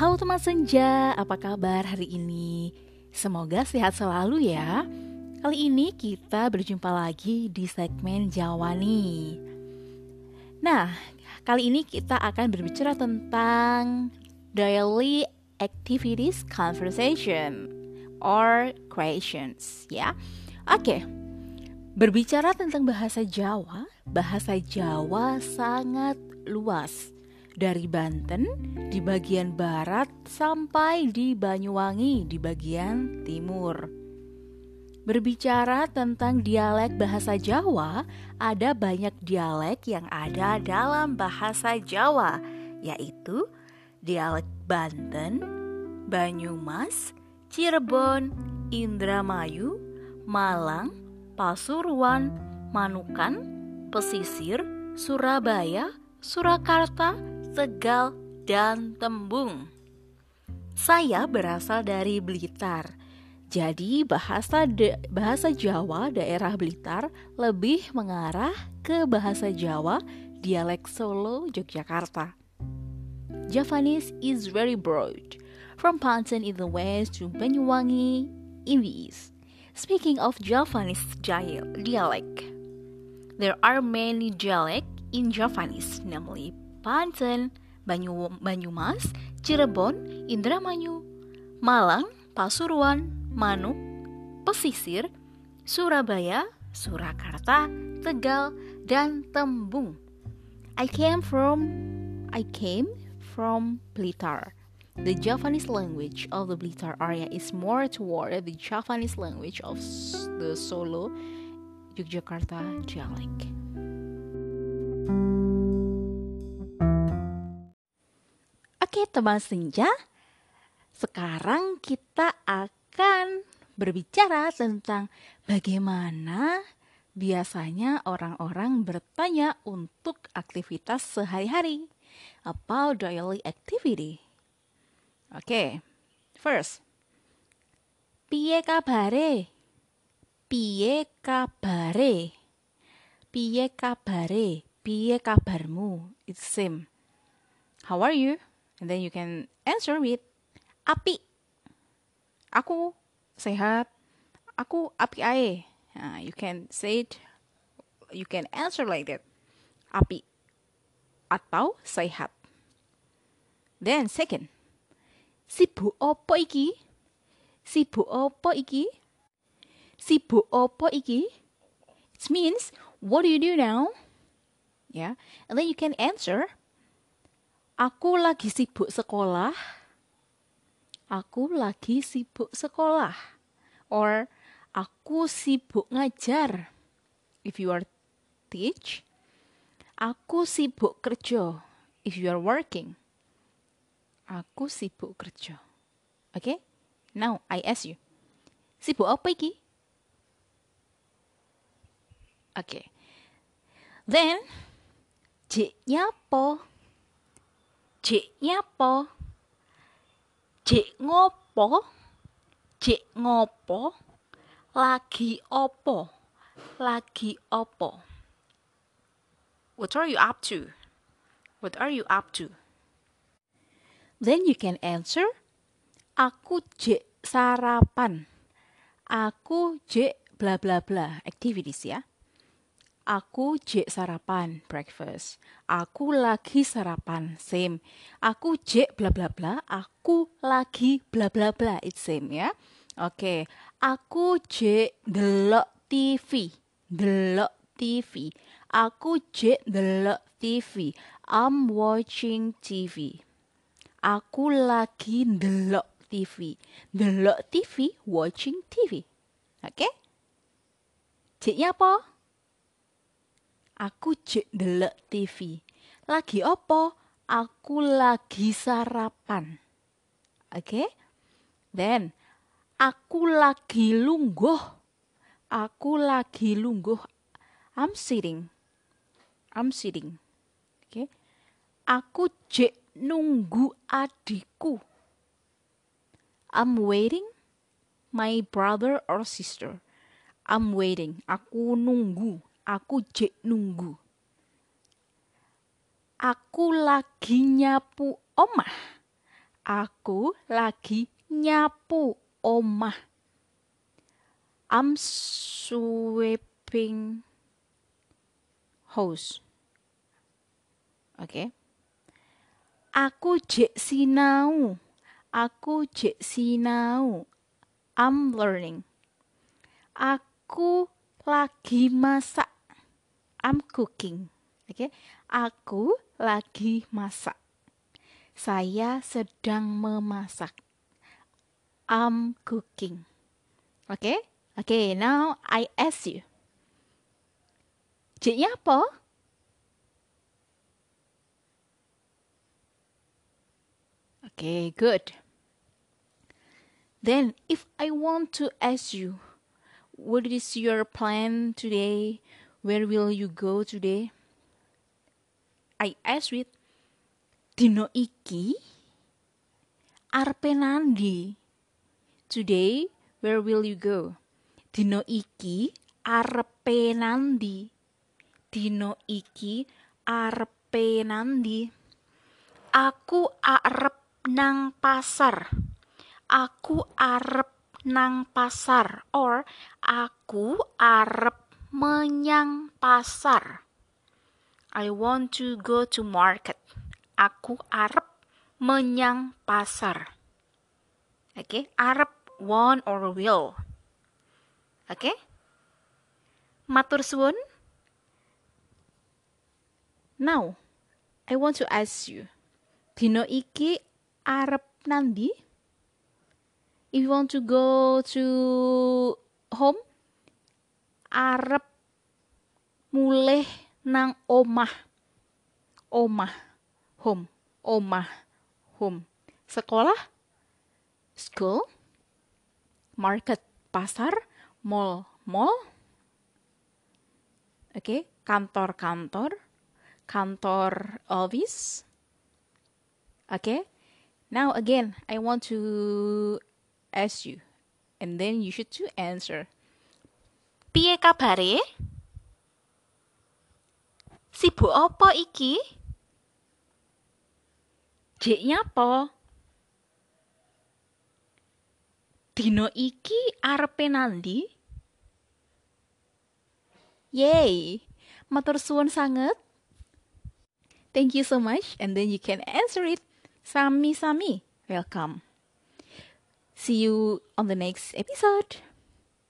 Halo teman senja, apa kabar hari ini? Semoga sehat selalu ya. Kali ini kita berjumpa lagi di segmen Jawa nih. Nah, kali ini kita akan berbicara tentang daily activities conversation or creations ya. Oke. Berbicara tentang bahasa Jawa, bahasa Jawa sangat luas dari Banten di bagian barat sampai di Banyuwangi di bagian timur. Berbicara tentang dialek bahasa Jawa, ada banyak dialek yang ada dalam bahasa Jawa, yaitu dialek Banten, Banyumas, Cirebon, Indramayu, Malang, Pasuruan, Manukan, Pesisir, Surabaya, Surakarta, Tegal, dan Tembung. Saya berasal dari Blitar. Jadi bahasa de, bahasa Jawa daerah Blitar lebih mengarah ke bahasa Jawa dialek Solo Yogyakarta. Javanese is very broad, from Panten in the west to Banyuwangi in the east. Speaking of Javanese dialect, there are many dialects in Javanese, namely Banten, Banyu, Banyumas, Cirebon, Indramayu, Malang, Pasuruan, Manuk, Pesisir, Surabaya, Surakarta, Tegal, dan Tembung. I came from I came from Blitar. The Javanese language of the Blitar area is more toward the Javanese language of the Solo Yogyakarta dialect. Oke teman senja, sekarang kita akan berbicara tentang bagaimana biasanya orang-orang bertanya untuk aktivitas sehari-hari. About daily activity. Oke, first. Piye kabare? Piye kabare? Piye kabare? Piye kabarmu? It's same. How are you? And then you can answer with api. Aku sehat. Aku api ae. Uh, you can say it. You can answer like that. Api. Atau sehat. Then second. Sibuk opo iki? Sibuk opo iki? Sibuk opo iki? It means what do you do now? Yeah. And then you can answer Aku lagi sibuk sekolah. Aku lagi sibuk sekolah. Or aku sibuk ngajar. If you are teach, aku sibuk kerja. If you are working, aku sibuk kerja. Okay? Now I ask you. Sibuk apa iki? Okay. Then, jiknya apa? Cik nyapa? Cik ngopo? Cik ngopo? Lagi opo? Lagi opo? What are you up to? What are you up to? Then you can answer, aku jek sarapan. Aku jek bla bla bla activities ya. Aku jek sarapan, breakfast. Aku lagi sarapan, same. Aku jek bla bla bla, aku lagi bla bla bla, it's same ya. Oke, okay. aku jek delok TV, delok TV. Aku jek delok TV. I'm watching TV. Aku lagi delok TV. Delok TV, watching TV. Oke? Okay? Jeknya apa? Aku cek delok TV. Lagi opo? Aku lagi sarapan. Oke? Okay? Then aku lagi lungguh. Aku lagi lungguh. I'm sitting. I'm sitting. Oke. Okay? Aku cek nunggu adikku. I'm waiting my brother or sister. I'm waiting. Aku nunggu Aku jek nunggu. Aku lagi nyapu omah. Aku lagi nyapu omah. I'm sweeping house. Oke. Okay. Aku jek sinau. Aku jek sinau. I'm learning. Aku lagi masak. I'm cooking. Oke. Okay? Aku lagi masak. Saya sedang memasak. I'm cooking. Oke? Okay? Oke, okay, now I ask you. J-nya? Okay, good. Then, if I want to ask you, what is your plan today? Where will you go today? I ask with Dino iki arpe nandi. Today, where will you go? Dino iki arpe nandi. Dino iki arpe nandi. Aku arep nang pasar. Aku arep nang pasar or aku arep menyang pasar. I want to go to market. Aku arep menyang pasar. Oke, okay? arep want or will. Oke? Okay? Matur suwun. Now, I want to ask you. Dino iki arep nandi? If you want to go to home, arep mulih nang omah. Omah, home, omah, home. Sekolah, school, market, pasar, mall, mall. Oke, okay. kantor-kantor, kantor office. Oke. Okay. Now again, I want to ask you, and then you should to answer. Piye kabare? Sibuk apa iki? Jeknya apa? Dino iki arepe nandi? Yay! Matur suwun sangat. Thank you so much and then you can answer it Sami Sami, welcome. See you on the next episode.